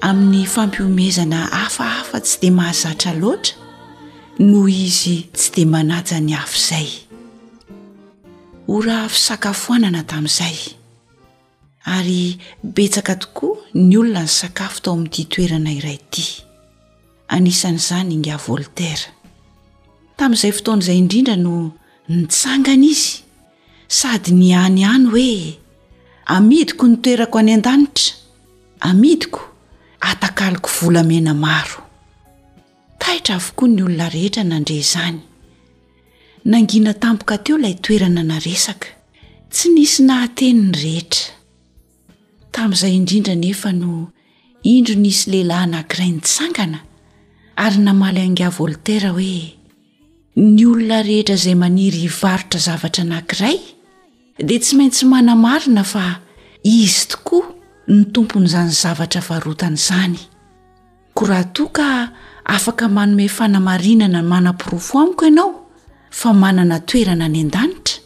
amin'ny fampihomezana hafahafa tsy dia mahazatra loatra noho izy tsy dia manaja ny hafa izay ora fisakafoanana tamin'izay ary betsaka tokoa ny olona ny sakafo tao amin'ity toerana iray ity anisan'izany inga voltaire tamin'izay fotoana izay indrindra no nitsangana izy Sady ny any ihany hoe, Amidiko ny toerako any an-danitra, amidiko, atakaloko volamena maro. Taitra avokoa ny olona rehetra nandre izany. Nangina tampoka teo ilay toerana naresaka. Tsy nisy nahateny ny rehetra. Tamin'izay indrindra anefa no indro nisy lehilahy anankiray nitsangana ary namaly an'ingahy Voltaire hoe ny olona rehetra izay maniry hivarotra zavatra anankiray dia tsy maintsy manamarina fa izy tokoa ny tompon'izany zavatra varotana izany. Koa raha toa ka afaka manome fanamarinana manaporofo amiko ianao fa manana toerana any an-danitra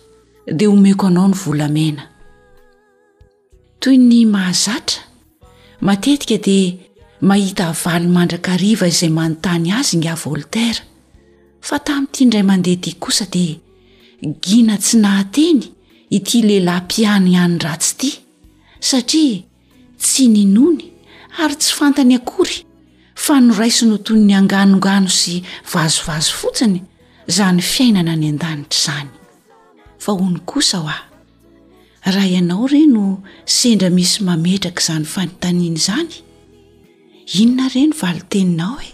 dia omeko anao ny volamena. Toy ny mahazatra, matetika dia mahita valy mandrakariva izay manontany azy ingahy Voltaire, fa tamin'ity indray mandeha ity kosa dia gina tsy nahateny ity lehilahy mpianiany ratsy ity, satria tsy ninony ary tsy fantany akory fa noraisiny ho toy ny anganongano sy vazovazo fotsiny izany fiainana any an-danitra izany. Fa hono kosa hoa. raha ianao re no sendra misy mametraka izany fanontaniana izany inona re ny valinteninao e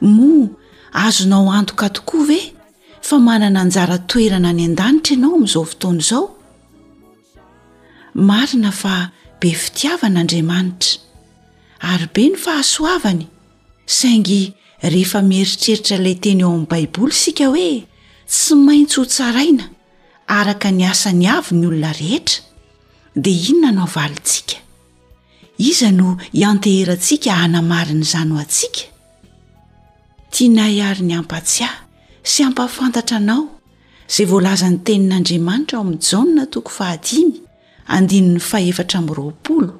moa azonao antoka tokoa ve fa manana anjara toerana any an-danitra ianao amin'izao fotoana izao marina fa be fitiavana andriamanitra ary be ny fahasoavany saingy rehefa mieritreritra ilay teny ao amin'ny baiboly isika hoe tsy maintsy ho tsaraina araka ny asany avy ny olona rehetra, dia inona no havalintsika? Iza no ianteherantsika hanamarina izany ho antsika? Tianay àry ny hampatsiahy sy hampahafantatra anao izay voalazan'ny Tenin'Andriamanitra ao amin'ny Jaona toko fahadimy andininy fahefatra amby roapolo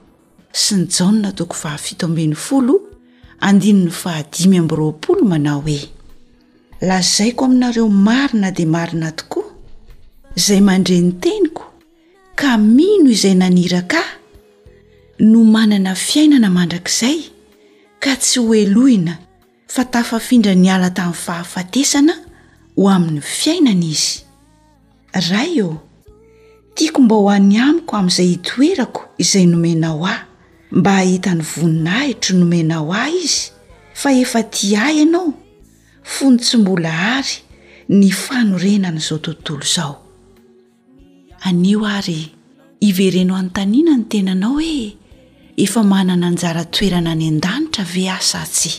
sy ny Jaona toko fahafito ambin'ny folo andininy fahadimy amby roapolo manao hoe. Lazaiko aminareo marina dia marina tokoa, izay mandre ny teniko ka mino izay naniraka ahy no manana fiainana mandrakizay ka tsy ho helohina fa tafafindra niala tamin'ny fahafatesana ho amin'ny fiainana izy. Ray ô! Tiako mba ho any amiko amin'izay itoerako izay nomenao ahy, mba hahita ny voninahitro nomenao ahy izy, fa efa tia ahy ianao, fony tsy mbola àry ny fanorenan'izao tontolo izao. Anio àry, ivereno anontaniana ny tenanao hoe, Efa manana anjara toerana any an-danitra ve aho sa tsia?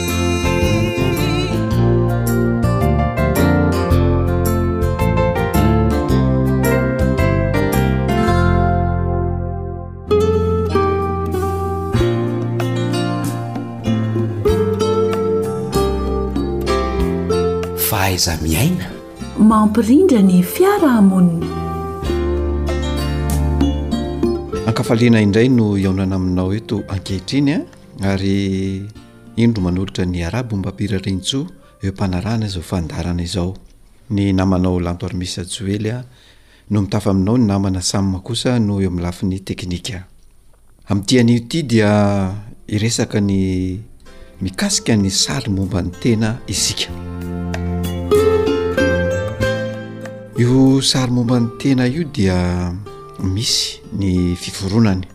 fahaiza miaina mampirindra ny fiarahamonina ankafaliana indray no iaonana aminao eto ankehitriny a ary indro manolotra ny arabo mba mpirarintsoa eo am-panarahana izao fandaharana izao ny namanao lanto armisa joely a no mitafa aminao ny namana samma kosa no eo amin'ny lafiny teknika amin'ity anio ity dia iresaka ny mikasika ny sary momba ny tena isika io sary momba ny tena io dia misy ny fiforonany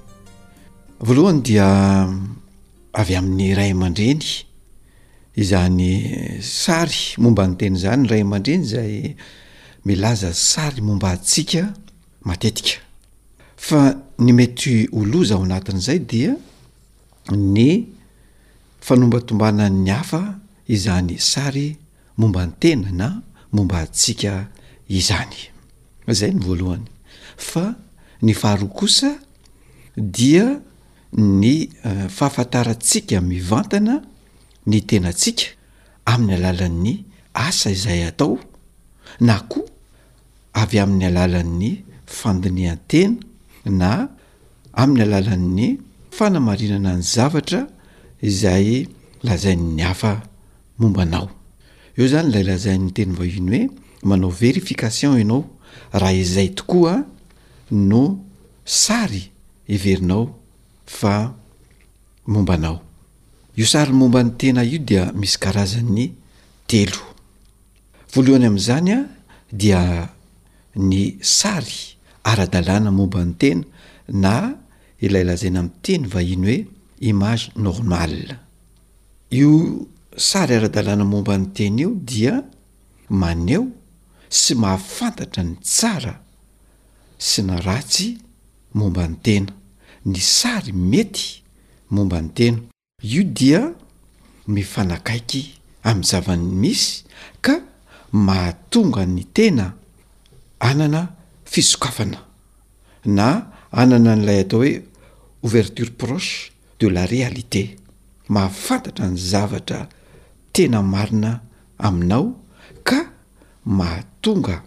Voalohany dia avy amin'ny ray aman-dreny izany sary momba ny teny izany, ny ray aman-dreny izay milaza sary momba antsika matetika. Fa ny mety ho loza ao anatin'izay dia ny fanombatombanan'ny hafa izany sary momba ny tena na momba antsika izany. Izay ny voalohany. Fa ny faharoa kosa dia ny fahafantarantsika mivantana ny tenantsika amin'ny alalan'ny asa izay atao na koa avy amin'ny alalan'ny fandinihan-tena na amin'ny alalan'ny fanamarinana ny zavatra izay lazain'ny hafa momba anao. Eo zany ilay lazain'ny teny vahiny hoe manao verification ianao raha izay tokoa no sary heverinao fa momba anao. Io sary momba ny tena io dia misy karazany telo. Voalohany amin'izany dia ny sary ara-dalàna momba ny tena na ilay lazaina amin'ny teny vahiny hoe image normale. Io sary ara-dalàna momba ny teny io dia maneho sy mahafantatra ny tsara sy na ratsy momba ny tena. Ny sary mety momba ny tena. Io dia mifanakaiky amin'ny zava-misy ka mahatonga ny tena hanana fisokafana. na hanana an'ilay atao hoe ouverture proche de la réalité, mahafantatra ny zavatra tena marina aminao ka mahatonga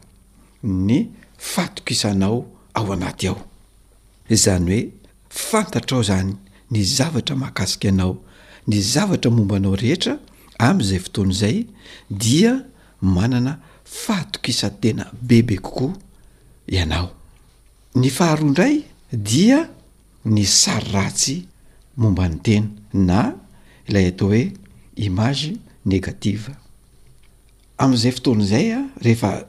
ny fatokisanao ao anaty ao. Izany hoe Fantatrao izany ny zavatra mahakasika anao, ny zavatra momba anao rehetra amin'izay fotoana izay, dia manana fahatokisan-tena bebe kokoa ianao. Ny faharoa indray dia ny sary ratsy momba ny tena, na ilay atao hoe image négative. Amin'izay fotoana izay, rehefa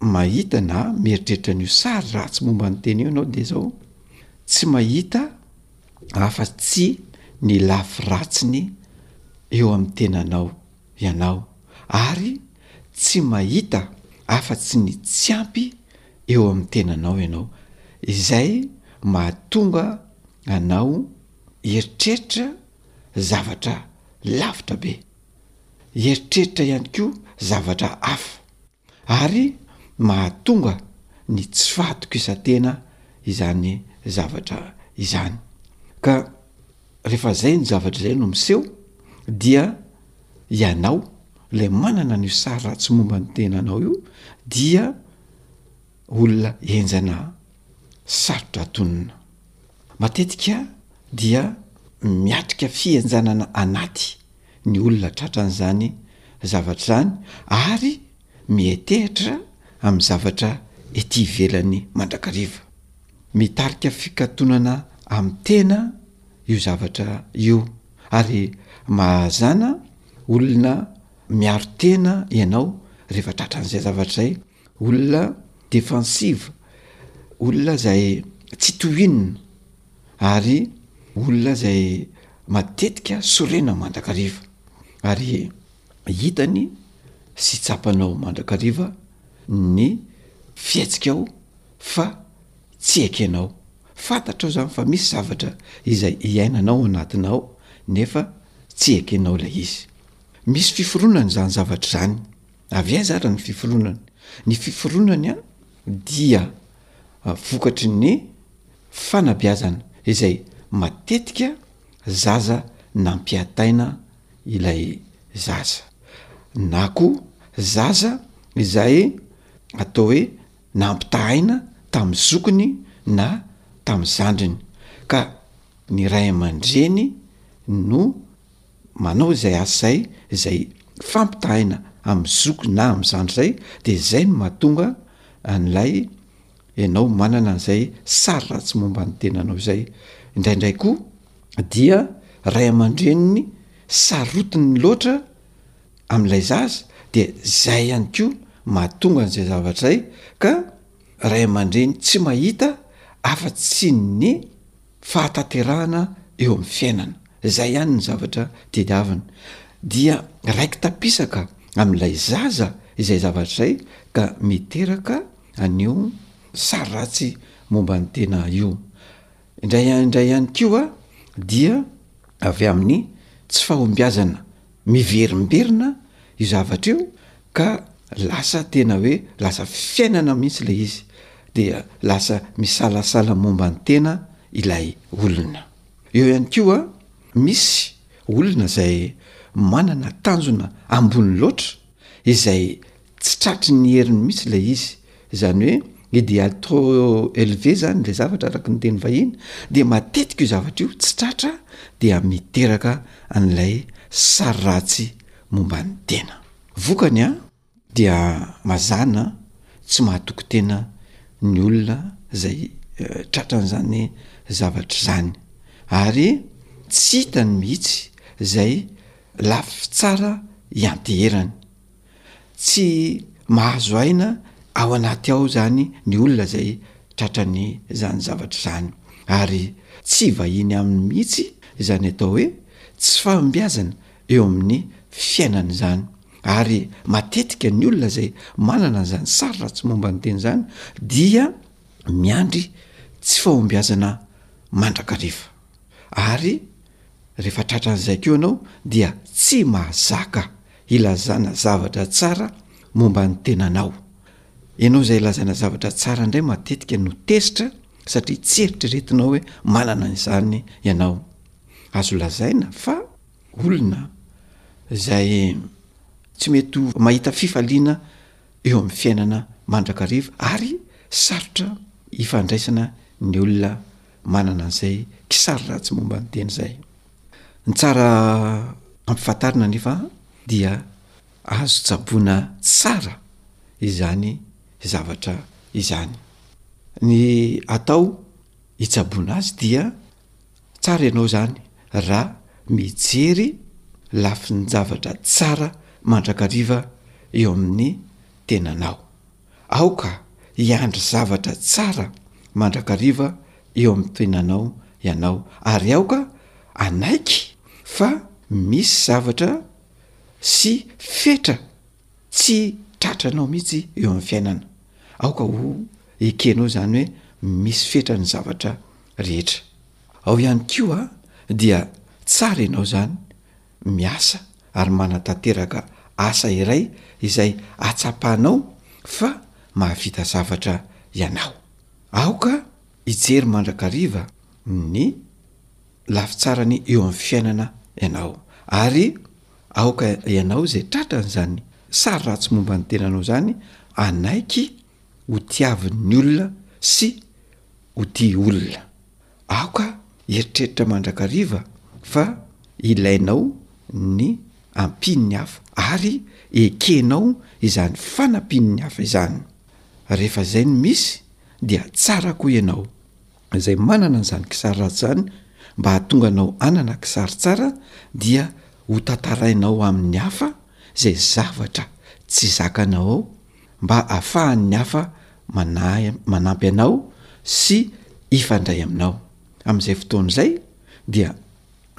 mahita na mieritreritra an'io sary ratsy momba ny tena io ianao dia zao, tsy mahita afa-tsy ny lafy ratsiny eo amin'ny tenanao ianao ary tsy mahita afa-tsy ny tsy ampy eo amin'ny tenanao ianao, izay mahatonga anao hieritreritra zavatra lavitra be, hieritreritra ihany koa zavatra hafa. ary mahatonga ny tsy fahatokisan-tena izany zavatra izany. Ka rehefa izay ny zavatra izay no miseho dia ianao ilay manana an'io sary ratsy momba ny tenanao io dia olona henjana sarotra atonina. Matetika dia miatrika fihenjanana anaty. ny olona tratran'izany zavatra izany ary mihetehitra amin'ny zavatra ety ivelany mandrakariva. Mitarika fikatonana amin'ny tena io zavatra io ary mahazana olona miaro tena ianao rehefa tratran'izay zavatra izay. Olona defensive, olona izay tsy tohinina ary olona izay matetika sorena mandrakariva ary hitany sy tsapanao mandrakariva ny fihetsikao fa tsy ekenao, fantatrao zany fa misy zavatra izay iainanao anatinao nefa tsy ekenao ilay izy, misy fiforonana izany zavatra izany. Avy aiza ary ny fiforonany? Ny fiforonany dia vokatry ny fanabeazana izay matetika zaza nampiataina ilay zaza na koa zaza izay atao hoe nampitahaina tamin'ny zokiny na tamin'ny zandriny ka ny ray aman-dreny no manao izay asa izay izay fampitahaina amin'ny zoky na amin'ny zandry izay dia izay no mahatonga an'ilay ianao manana an'izay sary ratsy momba ny tenanao izay, indraindray koa dia ray aman-dreniny sarotiny loatra amin'ilay zaza dia izay ihany koa mahatonga an'izay zavatra izay ka ray aman-dreny tsy mahita afa-tsy ny. fahatanterahana eo amin'ny fiainana. Izay ihany ny zavatra tediavina. Dia raiki-tapisaka amin'ilay zaza izay zavatra izay ka miteraka an'io sary ratsy momba ny tena io. Indray indray ihany koa dia avy amin'ny tsy fahombiazana. Miverimberina io zavatra io ka lasa tena hoe lasa fiainana mihitsy ilay izy, dia lasa misalasala momba ny tena ilay olona. Eo ihany koa, misy olona izay manana tanjona ambony loatra izay Tsy tratry ny heriny mihitsy ilay izy. Izany hoe ideal trop élevé zany ilay zavatra araka ny teny vahiny dia matetika io zavatra io tsy tratra dia miteraka an'ilay sary ratsy momba ny tena. Vokany an, dia mazàna tsy mahatoky tena ny olona izay tratran'izany zavatra izany ary tsy hitany mihitsy izay lafy tsara ianteherany. Tsy mahazo aina ao anaty ao izany ny olona izay tratran'izany zavatra izany, ary tsy vahiny aminy mihitsy izany atao hoe tsy fahombiazana eo amin'ny fiainany izany. Ary matetika ny olona izay manana an'izany sary ratsy momba ny tena izany dia miandry tsy fahombiazana mandrakariva, ary rehefa tratran'izay koa ianao dia tsy mahazaka hilazana zavatra tsara momba ny tenanao. Ianao izay ilazana zavatra tsara indray matetika no tezitra satria tsy eritreretinao hoe manana an'izany ianao. Azo lazaina fa olona izay tsy mety ho mahita fifaliana eo amin'ny fiainana mandrakariva ary sarotra ifandraisana ny olona manana an'izay kisary ratsy momba ny tena izay. Ny tsara ampifantarina anefa dia azo tsaboina tsara izany zavatra izany. Ny atao hitsaboana azy dia tsara ianao izany raha mijery lafin-javatra tsara mandrakariva eo amin'ny tenanao. Aoka hiandry zavatra tsara mandrakariva eo amin'ny tenanao ianao, ary aoka hanaiky fa misy zavatra sy fetra tsy tratranao mihitsy eo amin'ny fiainana. Aoka ho ekenao izany hoe misy fetra ny zavatra rehetra. Ao ihany koa dia tsara ianao izany miasa ary manatanteraka asa iray izay atsapanao fa mahavita zavatra ianao. Aoka hijery mandrakariva ny lafy tsarany eo amin'ny fiainana ianao, ary aoka ianao izay tratran'izany sary ratsy momba ny tenanao izany hanaiky ho tiavin'ny olona sy ho tia olona. Aoka hieritreritra mandrakariva fa ilainao ny ampian'ny hafa, ary ekenao izany fanampian'ny hafa izany. Rehefa izay no misy, dia tsara koa ianao, izay manana an'izany kisary ratsy izany, mba hahatonga anao hanana kisary tsara, dia hotantarainao amin'ny hafa izay zavatra tsy zakanao ao, mba hahafahan'ny hafa manahy manampy anao sy hifandray aminao. Amin'izay fotoana izay dia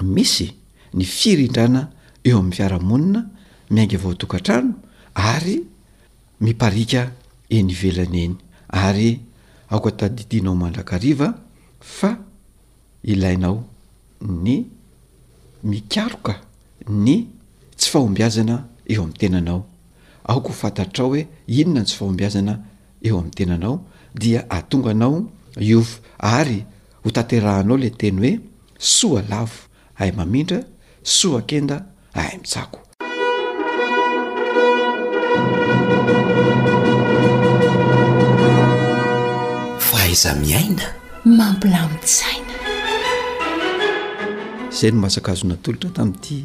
misy ny firindrana eo amin'ny fiarahamonina miainga vao tokantrano ary mipariaka eny ivelany eny ary aoka tadidianao mandrakariva fa ilainao ny mikaroka ny tsy fahombiazana eo amin'ny tenanao. Aoka ho fantatrao hoe inona ny tsy fahombiazana eo amin'ny tenanao dia atonga anao hiova ary ho tanterahanao ilay teny hoe soa lavo ahay mamindra, soa kenda ahay mitsako. Fahaiza-miaina mampilamin-tsaina. Izay no maha-tsakazo natolotra tamin'ity.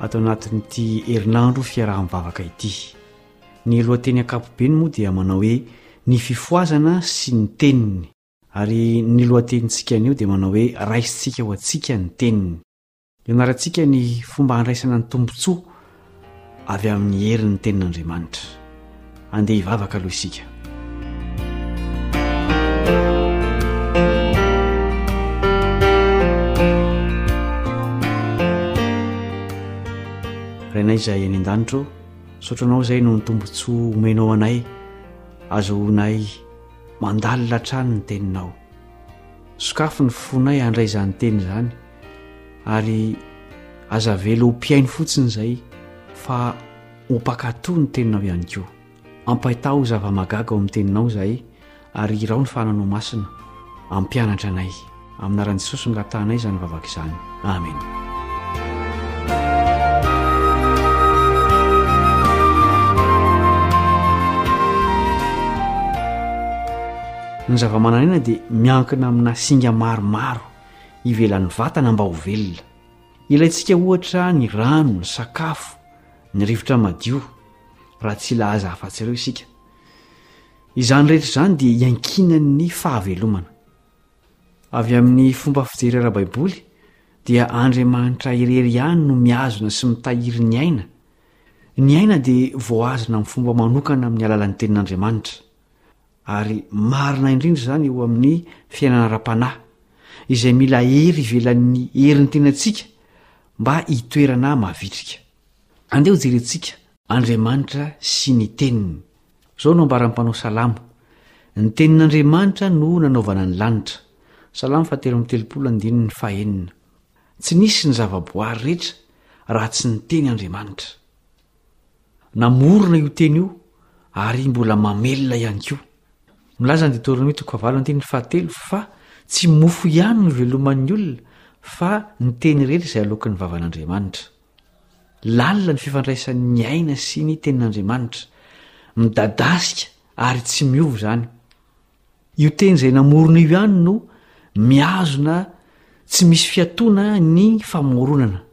ato anatin'ity herinandro fiaraha-mivavaka ity. Ny lohateny ankapobeny moa dia manao hoe ny fifohazana sy ny teniny ary ny lohatenintsika anio dia manao hoe raisintsika ho antsika ny teniny. Ianarantsika ny fomba handraisana ny tombontsoa avy amin'ny herin'ny tenin'Andriamanitra. Andeha hivavaka aloha isika. Rainay izay any an-danitra ô, misaotra anao izay noho ny tombontsoa omenao anay, azahoanay mandalina hatrany ny teninao. Sokafy ny fonay handray izany teny izany ary aza avela ho mpihaino fotsiny izay fa Ho mpankatò ny teninao ihany koa. Ampahitao zava-mahagaga ao amin'ny teninao izahay ary hiraho ny fananao masina. Ampianatra anay. Amin'ny anaran'i Jesosy no angatahanay izany vavaka izany. Amena. Ny zava-manan'aina dia miankina amina singa maromaro ivelan'ny vatana mba ho velona. Ilaintsika ohatra ny rano, ny sakafo, ny rivotra madio raha tsy ilaza afa-tsy ireo isika izany rehetra izany dia iankinan'ny fahavelomana avy amin'ny fomba fijery ara-baiboly dia andriamanitra irery ihany no miazona sy mitahiry ny aina ny aina dia voazona amin'ny fomba manokana amin'ny alalan'ny tenin'andriamanitra ary marina indrindra izany eo amin'ny fiainana ara-panahy, izay mila hery ivelan'ny herin'ny tenantsika mba hitoerana mavitrika. Andeha hojerentsika Andriamanitra sy ny Teniny. Izao no ambaran'ny mpanao salamo, Ny Tenin'Andriamanitra no nanaovana ny lanitra. Salamo fahatelo amby telopolo andininy fahenina. Tsy nisy ny zavaboary rehetra raha tsy niteny Andriamanitra. Namorona io teny io ary mbola mamelona ihany koa. Milaza ny Deoteronomia toko fahavalo andininy fahatelo fa tsy mofo ihany no iveloman'ny olona fa ny teny rehetra izay aloakin'ny vavan'Andriamanitra. Lalina ny fifandraisan'ny aina sy ny tenin'Andriamanitra. Midadasika ary tsy miova izany. Io teny izay namorona io ihany no mihazona tsy misy fiatoana ny famoronana.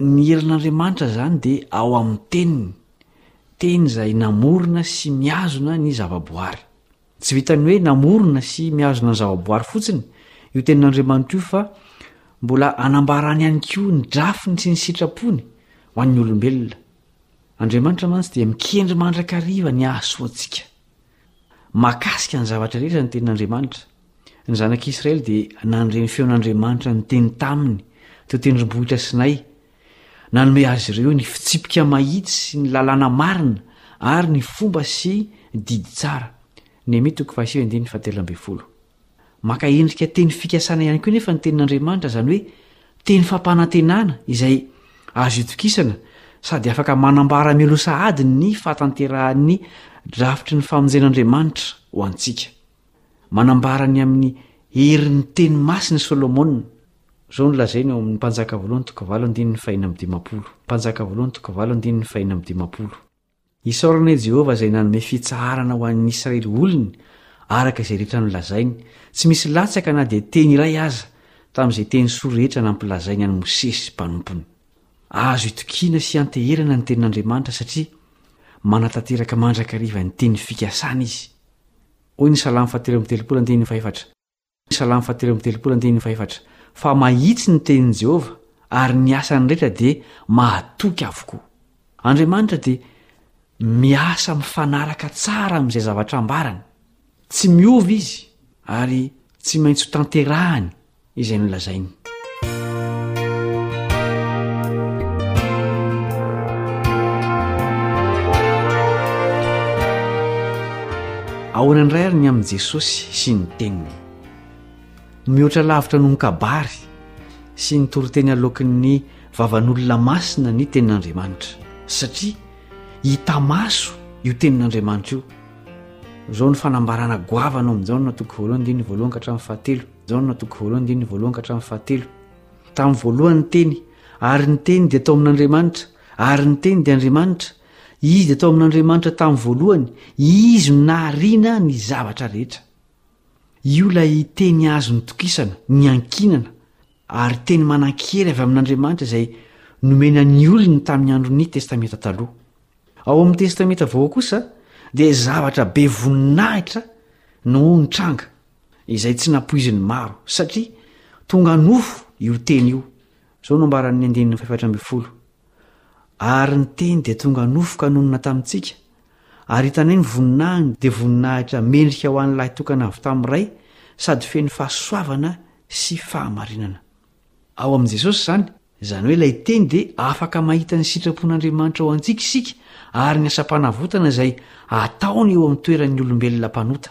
Ny herin'Andriamanitra izany dia ao amin'ny Teniny, Teny izay namorona sy mihazona ny zavaboary. Tsy vitan'ny hoe namorona sy mihazona ny zavaboary fotsiny io Tenin'Andriamanitra io fa mbola anambarany ihany koa ny drafiny sy ny sitrapony ho an'ny olombelona. Andriamanitra mantsy dia mikendry mandrakariva ny hahasoantsika. Mahakasika ny zavatra rehetra ny tenin'Andriamanitra. Ny zanak'Israely dia nandre ny feon'Andriamanitra niteny taminy teo tendrombohitra Sinay. Nanome azy ireo ny fitsipika mahitsy sy ny lalàna marina ary ny fomba sy didy tsara. Maka endrika teny fikasana ihany koa anefa ny Tenin'Andriamanitra, izany hoe teny fampanantenana izay azo itokisana sady afaka manambara mialoha sahady ny fahatanterahan'ny drafitry ny famonjen'Andriamanitra ho antsika. Manambara ny amin'ny herin'ny teny masina i Solomona. Izao no lazainy ao amin'ny Mpanjaka voalohany toko valo andininy fahena amby dimampolo. Mpanjaka voalohany toko valo andininy fahena amby dimampolo. Isaorana i Jehovah izay nanome fitsaharana ho an'ny Israely olony araka izay rehetra nolazainy, tsy misy latsaka na dia teny iray aza tamin'izay teny soa rehetra nampilazainy an'i Mosesy mpanompony. Azo itokiana sy ianteherana ny Tenin'Andriamanitra satria manatanteraka mandrakariva ny teny fikasany izy. Hoy ny Salamo fahatelo amby telopolo andininy fahefatra, Salamo fahatelo amby telopolo andininy fahefatra, Fa mahitsy ny tenin'i Jehovah, ary ny asany rehetra dia mahatoky avokoa. Andriamanitra dia miasa mifanaraka tsara amin'izay zavatra ambarany. Tsy miova izy, ary tsy maintsy hotanterahany izay nolazainy. ahoana indray ary ny amin'i jesosy sy ny teniny mihoatra lavitra noho ny kabary sy ny toroteny aloakin'ny vavan'olona masina ny tenin'andriamanitra satria hita maso io tenin'andriamanitra io izao ny fanambarana goavana ao amin'izao no natoky voalohany dia ny voalohany ka hatramin'ny fahatelo Jaona toko voalohany diny voalohany ka hatramin'ny fahatelo tamin'ny voalohany ny teny ary ny teny dia tao amin'andriamanitra ary ny teny dia andriamanitra izy dia tao amin'andriamanitra tamin'ny voalohany izy no nahariana ny zavatra rehetra io ilay teny azo ny tokisana ny ankinana ary teny manan-kery avy amin'andriamanitra izay nomena ny olony tamin'ny andron'ny testamenta taloha ao amin'ny testamenta vaoa kosa dia zavatra be voninahitra no nitranga izay tsy nampoizin'ny maro, satria tonga nofo io Teny io. Izao no ambaran'ny andininy fahefatra ambin'ny folo. Ary ny Teny dia tonga nofo ka nonina tamintsika, ary hitanay ny voninahiny dia voninahitra mendrika ho an'ny lahy tokana avy tamin'ny Ray, sady feno fahasoavana sy fahamarinana. Ao amin'i Jesosy izany, izany hoe ilay Teny dia afaka mahita ny sitrapon'Andriamanitra ho antsika isika ary ny asam-panavotana izay ataony eo amin'ny toeran'ny olombelona mpanota.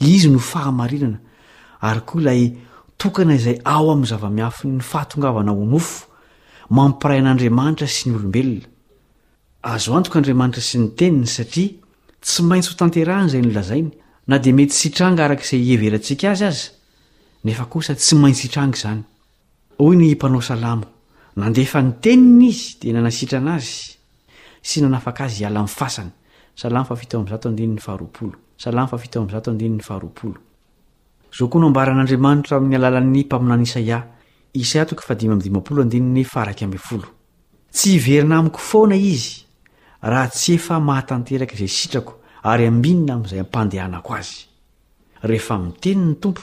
Izy no fahamarinana ary koa ilay tokana izay ao amin'ny zava-miafin'ny fahatongavana ho nofo, mampiray an'Andriamanitra sy ny olombelona. Azo antoka Andriamanitra sy ny Teniny satria tsy maintsy hotanterahany izay nolazainy, na dia mety tsy hitranga araka izay iheverantsika azy aza, nefa kosa tsy maintsy hitranga izany. Hoy ny mpanao salamo, Nandefa ny teniny Izy dia nanasitrana azy sy nanafaka azy hiala amin'ny fasany. Salamo fahafito amby zato andininy faharoapolo. Salamo fahafito amby zato andininy faharoapolo. Izao koa no ambaran'Andriamanitra amin'ny alalan'ny mpaminany Isaia, Isaia toko fahadimy amby dimampolo andininy faharaika ambin'ny folo, Tsy hiverina amiko foana Izy raha tsy efa mahatanteraka izay sitrako ary ambinina amin'izay ampandehanako azy. Rehefa miteny ny Tompo,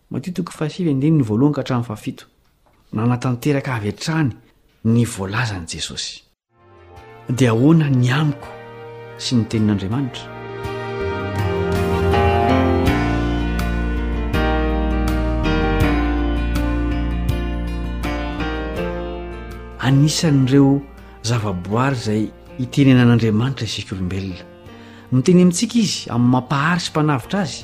Matio toko fahasivy andininy voalohany ka hatramin'ny fahafito, nanatanteraka avy hatrany ny voalazan'i Jesosy. Dia ahoana ny amiko sy ny tenin'Andriamanitra? Anisan'ireo zavaboary izay itenenan'Andriamanitra isika olombelona. Miteny amintsika izy amin'ny mampahary sy mpanavotra azy.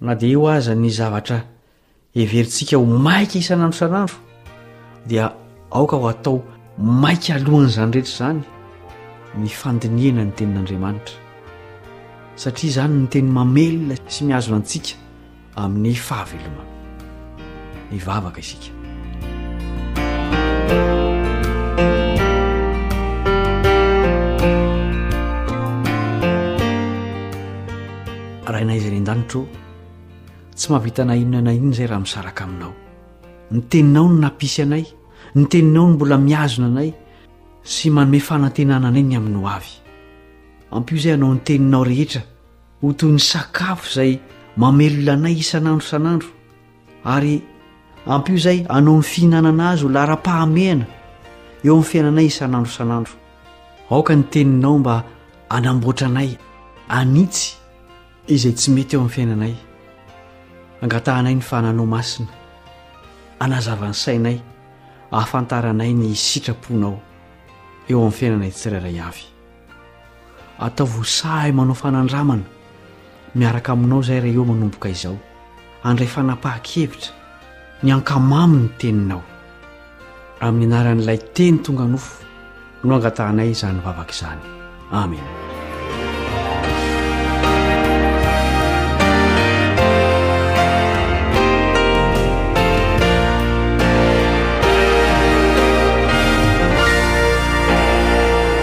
Na dia eo aza ny zavatra heverintsika ho maika isan'andro isan'andro dia aoka ho atao maika alohan'izany rehetra izany ny fandinihana ny tenin'Andriamanitra satria izany ny teny mamelona sy mihazona antsika amin'ny fahavelomana. Hivavaka isika. Rainay izay any an-danitro, tsy mahavita na inona na inona izay raha misaraka aminao. Ny teninao no nampisy anay, ny teninao no mbola mihazona anay sy manome fanantenana anay ny amin'ny ho avy. Ampio izay hanao ny teninao rehetra. Ho toy ny sakafo izay mamelona anay isan'andro isan'andro, ary ampio izay hanao ny fihinanana azy ho laharam-pahamehana eo amin'ny fiainanay isan'andro isan'andro. Aoka ny teninao mba hanamboatra anay hanitsy izay tsy mety eo amin'ny fiainanay. Angatahanay ny fananao masina hanazava ny sainay hahafantaranay ny sitraponao eo amin'ny fiainanay tsirairay avy. Ataovy ho sahy manao fanandramana, miaraka aminao izay raha eo manomboka izao. Handray fanapahan-kevitra, ny hankamamy ny teninao. Amin'ny anaran'ilay teny tonga nofo no angatahanay izany vavaka izany. Amen.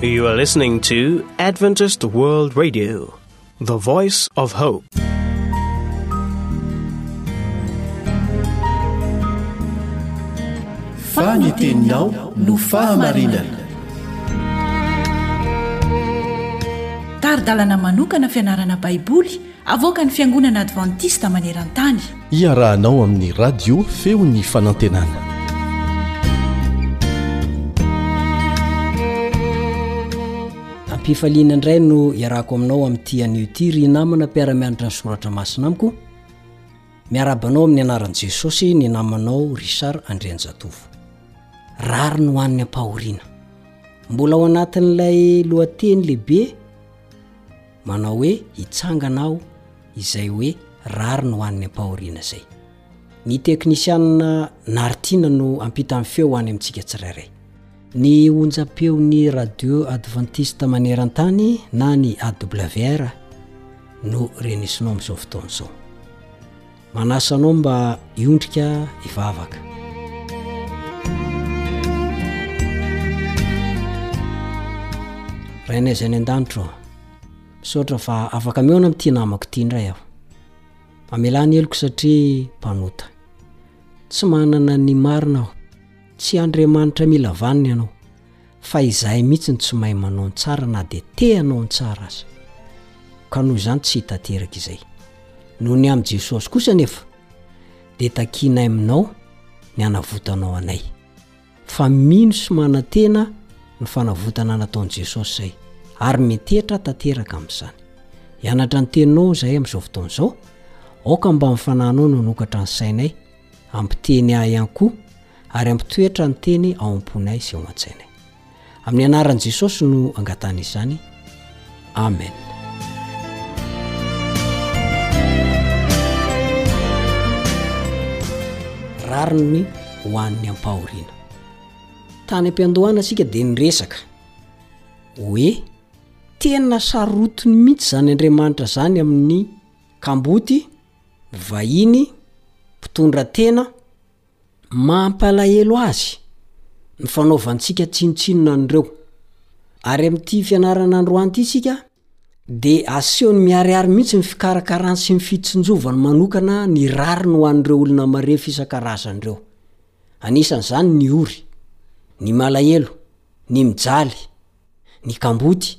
You are listening to Adventist World Radio, the voice of hope. Faniteninao no fahamarinana. Tari-dalana manokana fianarana Baiboly Avoakan'ny Fiangonana Advantista maneran-tany. Iarahanao amin'ny Radio Feon'ny Fanantenana. Am-pifaliana indray no iarahako aminao amin'ity anio ity ry namana mpiara-mianatra ny soratra masina amiko. Miarahaba anao amin'ny anaran'i Jesosy ny namanao Richard Andrianjatovo. Rariny ho an'ny ampahoriana. Mbola ao anatin'ilay lohateny lehibe manao hoe hitsangana aho izay hoe rariny ho an'ny ampahoriana izay. Ny teknisianina Nartiana no ampita ny feo ho any amintsika tsirairay. Ny onjam-peon'ny radio advantista maneran-tany na ny AWR no renesinao amin'izao fotoana izao. Manasa anao mba hiondrika hivavaka. Rainay izay any an-danitra misaotra fa afaka mihaona amin'ity namako ity indray aho. Mamelà ny heloko satria mpanota. Tsy manana ny marina aho. Tsy Andriamanitra mila vaniny ianao. fa izahay mihitsy no tsy mahay manao ny tsara na dia te hanao ny tsara aza, ka noho izany tsy tanteraka izay. Noho ny amin'i Jesosy kosa anefa dia takianay aminao ny hanavotanao anay, fa mino sy manantena ny fanavotana nataon'i Jesosy izahay, ary miantetra tanteraka amin'izany. Hianatra ny Teninao izahay amin'izao fotoana izao, aoka mba ny Fanahinao no hanokatra ny sainay, Ampiteny ahy ihany koa ary ampitoetra ny teny ao am-ponay sy ao an-tsainay. Amin'ny anaran'i Jesosy no angatahana izany. Amen. Rariny ho an'ny ampahoriana. Tany am-piandohana isika dia niresaka hoe tena sarotiny mihitsy izany Andriamanitra izany amin'ny kamboty vahiny mpitondra tena mampalahelo azy ny fanaovantsika tsinontsinona an'ireo. Ary amin'ity fianarana androany ity isika dia asehony miharihary mihitsy ny fikarakarany sy ny fitsinjovany manokana ny rariny ho an'ireo olona marefo isan-karazany ireo. Anisan'izany ny ory, ny malahelo, ny mijaly, ny kamboty.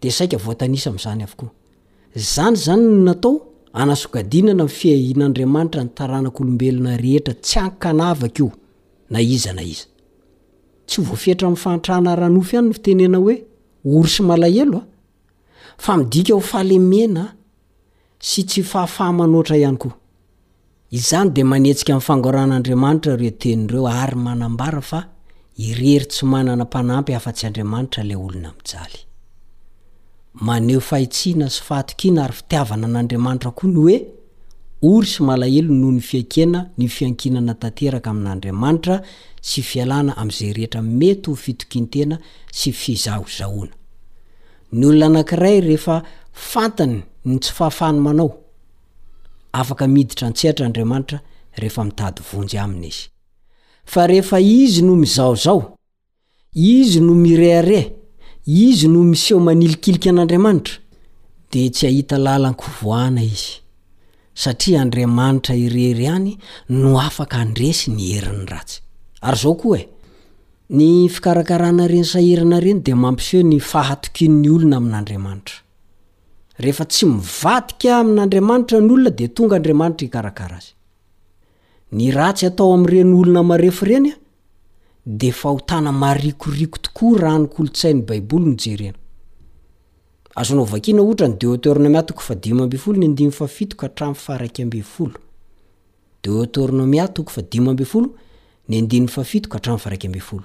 dia saika voatanisa amin'izany avokoa. Izany izany no natao hanasokadinana ny fiahian'Andriamanitra ny taranak'olombelona rehetra tsy an-kanavaka io na iza na iza. Tsy voafetra amin'ny fahantrana ara-nofo ihany ny fitenena hoe ory sy malahelo fa midika ho fahalemena sy tsy fahafaha-manoatra ihany koa. Izany dia manetsika ny fangoran'Andriamanitra ireo teny ireo ary manambara fa irery tsy manana mpanampy afa-tsy Andriamanitra ilay olona mijaly. Maneho fahitsiana sy fahatokiana ary fitiavana an'Andriamanitra koa ny hoe ory sy malahelo noho ny fiaikena ny fiankinana tanteraka amin'Andriamanitra sy fialana amin'izay rehetra mety ho fitokian-tena sy fizahozahoana. Ny olona anankiray rehefa fantany ny tsy fahafahany manao Afaka miditra an-tsehatra Andriamanitra rehefa mitady vonjy Aminy izy. Fa rehefa Izy no mizahozaho, Izy no mirehareha, Izy no miseho manilikilika an'Andriamanitra, dia tsy hahita lalan-kovohana izy, satria Andriamanitra irery ihany no afaka handresy ny herin'ny ratsy. Ary izao koa e! Ny fikarakarana ireny sahirana ireny dia mampiseho ny fahatokian'ny olona amin'Andriamanitra. Rehefa tsy mivadika amin'Andriamanitra ny olona dia tonga Andriamanitra hikarakara azy. Ny ratsy atao amin'ireny olona marefo ireny dia fahotana marikoriko tokoa raha ny kolontsain'ny Baiboly no jerena. Azonao vakiana ohatra ny Deoteronomia toko fahadimy ambin'ny folo ny andininy fahafito ka hatramin'ny faharaika ambin'ny folo. Deoteronomia toko fahadimy ambin'ny folo ny andininy fahafito ka hatramin'ny faharaika ambin'ny folo.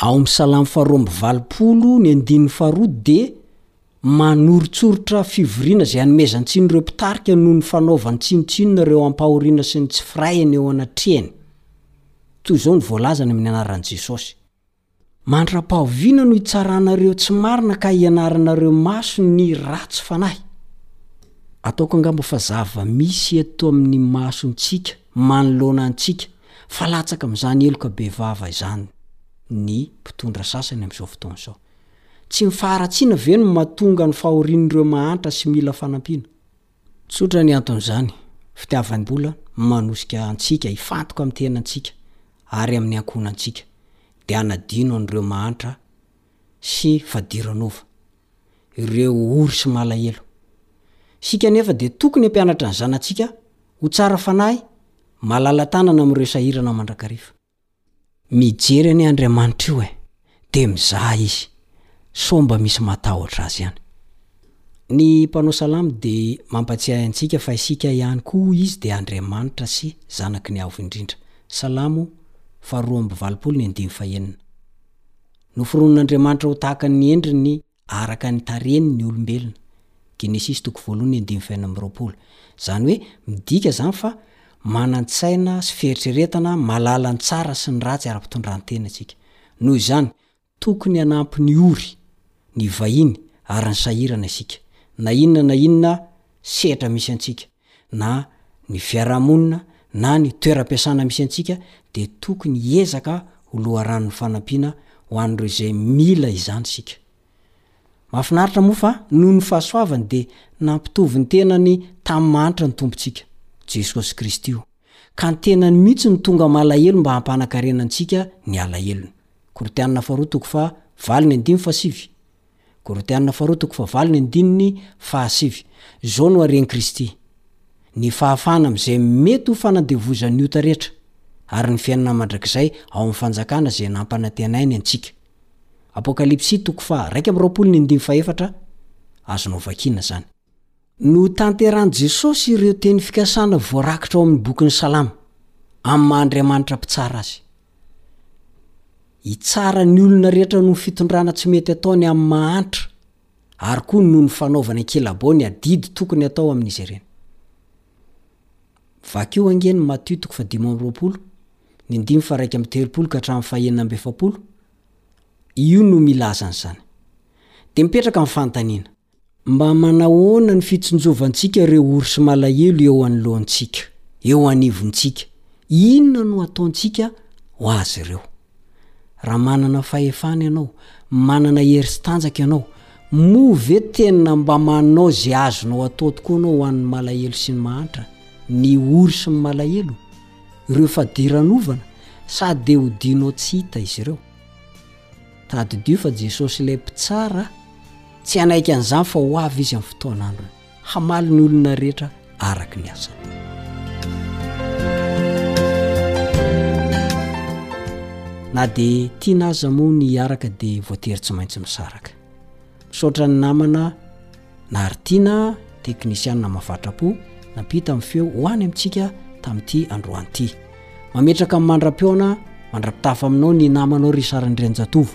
Ao amin'ny Salamo faharoa amby valopolo, ny andininy faharoa dia manoritsoritra fivoriana izay hanomezan-tsiny ireo mpitarika noho ny fanaovany tsinontsinona ireo ampahoriana sy ny tsy firahiny eo anatrehany. Toy izao no voalazany amin'ny anaran'i Jesosy, Mandra-pahoviana no hitsaranareo tsy marina ka hianaranareo maso ny ratsy fanahy? Ataoko angamba fa zava-misy eto amin'ny masontsika manoloana antsika, fa latsaka amin'izany heloka bevava izany ny mpitondra sasany amin'izao fotoana izao. Tsy ny faharatsiana ve no mahatonga ny fahorian'ireo mahantra sy mila fanampiana? Tsotra ny anton'izany, fitiavam-bola no manosika antsika hifantoka amin'ny tenantsika ary amin'ny ankohonantsika, dia hanadino an'ireo mahantra, sy fadiranova, ireo ory sy malahelo. Isika anefa dia tokony hampianatra ny zanatsika ho tsara fanahy, malala-tanana amin'ireo sahirana mandrakariva. Mijery anie Andriamanitra io e! Dia mizaha Izy, sao mba misy matahotra Azy any. Ny mpanao salamo dia mampatsiahy antsika fa isika ihany koa hoy izy dia Andriamanitra sy zanaky ny Avo Indrindra. Salamo faharoa amby valopolo ny andininy fahenina. Noforonin'Andriamanitra ho tahaka ny endriny araka ny tarehiny ny olombelona, Genesisy toko voalohony andininy faheno amby roapolo. Izany hoe midika izany fa manan-tsaina sy fieritreretana, mahalala ny tsara sy ny ratsy ara-pitondran-tena isika. Noho izany, tokony hanampy ny ory, ny vahiny ary ny sahirana isika, na inona na inona sehatra misy antsika. na ny fiarahamonina na ny toeram-piasana misy antsika dia tokony hiezaka ho loharanon'ny fanampiana ho an'ireo izay mila izany isika. Mahafinaritra moa fa noho ny fahasoavany dia nampitovy ny tenany tamin'ny mahantra ny Tompontsika, Jesosy Kristy o, ka ny tenany mihitsy no tonga malahelo mba hampanakarena antsika ny alahelony. Korintiana faharoa toko faha valo ny andiny faha sivy Korintiana faharoa toko fahavalo ny andininy fahasivy. Izao no haren'i Kristy, ny fahafahana amin'izay mety ho fanadevozan'ny ota rehetra, ary ny fiainana mandrakizay ao amin'ny fanjakana izay nampanantenainy antsika. Apokalypsy toko faha raika amby roapolo ny andininy fahefatra, azonao vakiana izany. Notanterahin'i Jesosy ireo teny fikasana voarakitra ao amin'ny bokin'ny Salamo, amin'ny maha Andriamanitra Mpitsara azy. Hitsara ny olona rehetra noho ny fitondrana tsy mety ataony amin'ny mahantra, ary koa noho ny fanaovany an-kilabao ny adidy tokony hatao amin'izy ireny. Vakio ange ny Matio toko fahadimy amby roapolo, ny andininy faharaika amby telopolo ka hatramin'ny fahenina amby efapolo, io no milaza an'izany. Dia mipetraka ny fanontaniana. Mba manahoana ny fitsinjovantsika ireo ours malahelo eo anoloantsika, eo anivontsika? Inona no ataontsika ho azy ireo? Raha manana fahefana ianao, manana hery sy tanjaka ianao, moa ve tena mba manao izay azonao atao tokoa ianao ho an'ny malahelo sy ny mahantra, ny ours malahelo, ireo fadiranovana, sa dia hodianao tsy hita izy ireo? Tadidio fa Jesosy ilay Mpitsara tsy hanaiky an'izany fa ho avy Izy amin'ny fotoan'androny, hamaly ny olona rehetra araka ny asany. Na dia tiana aza moa ny hiaraka dia voatery tsy maintsy misaraka. Misaotra ny namana Naritina teknisiana mafatrapo nampita ny feo ho any amintsika tamin'ity androany ity. Mametraka ny mandra-pihaona mandra-pitafa aminao ny namanao ry Sarandrianjatovo.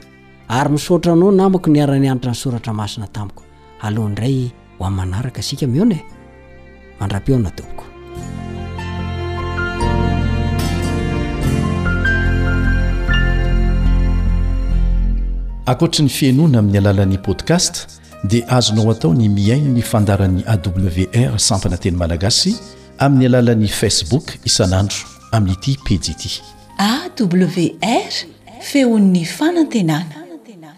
Ary misaotra anao namako niara-nianatra ny soratra masina tamiko. Aleo indray ho amin'ny manaraka isika mihaona e mandra-pihaona tompoko ankoatry ny fihainoana amin'ny alalan'ny podcast dia azonao atao ny mihaino ny fandaran'ny awr sampana teny malagasy amin'ny alalan'ny facebook isan'andro amin'ity pejy ity awr feon'ny fanantenana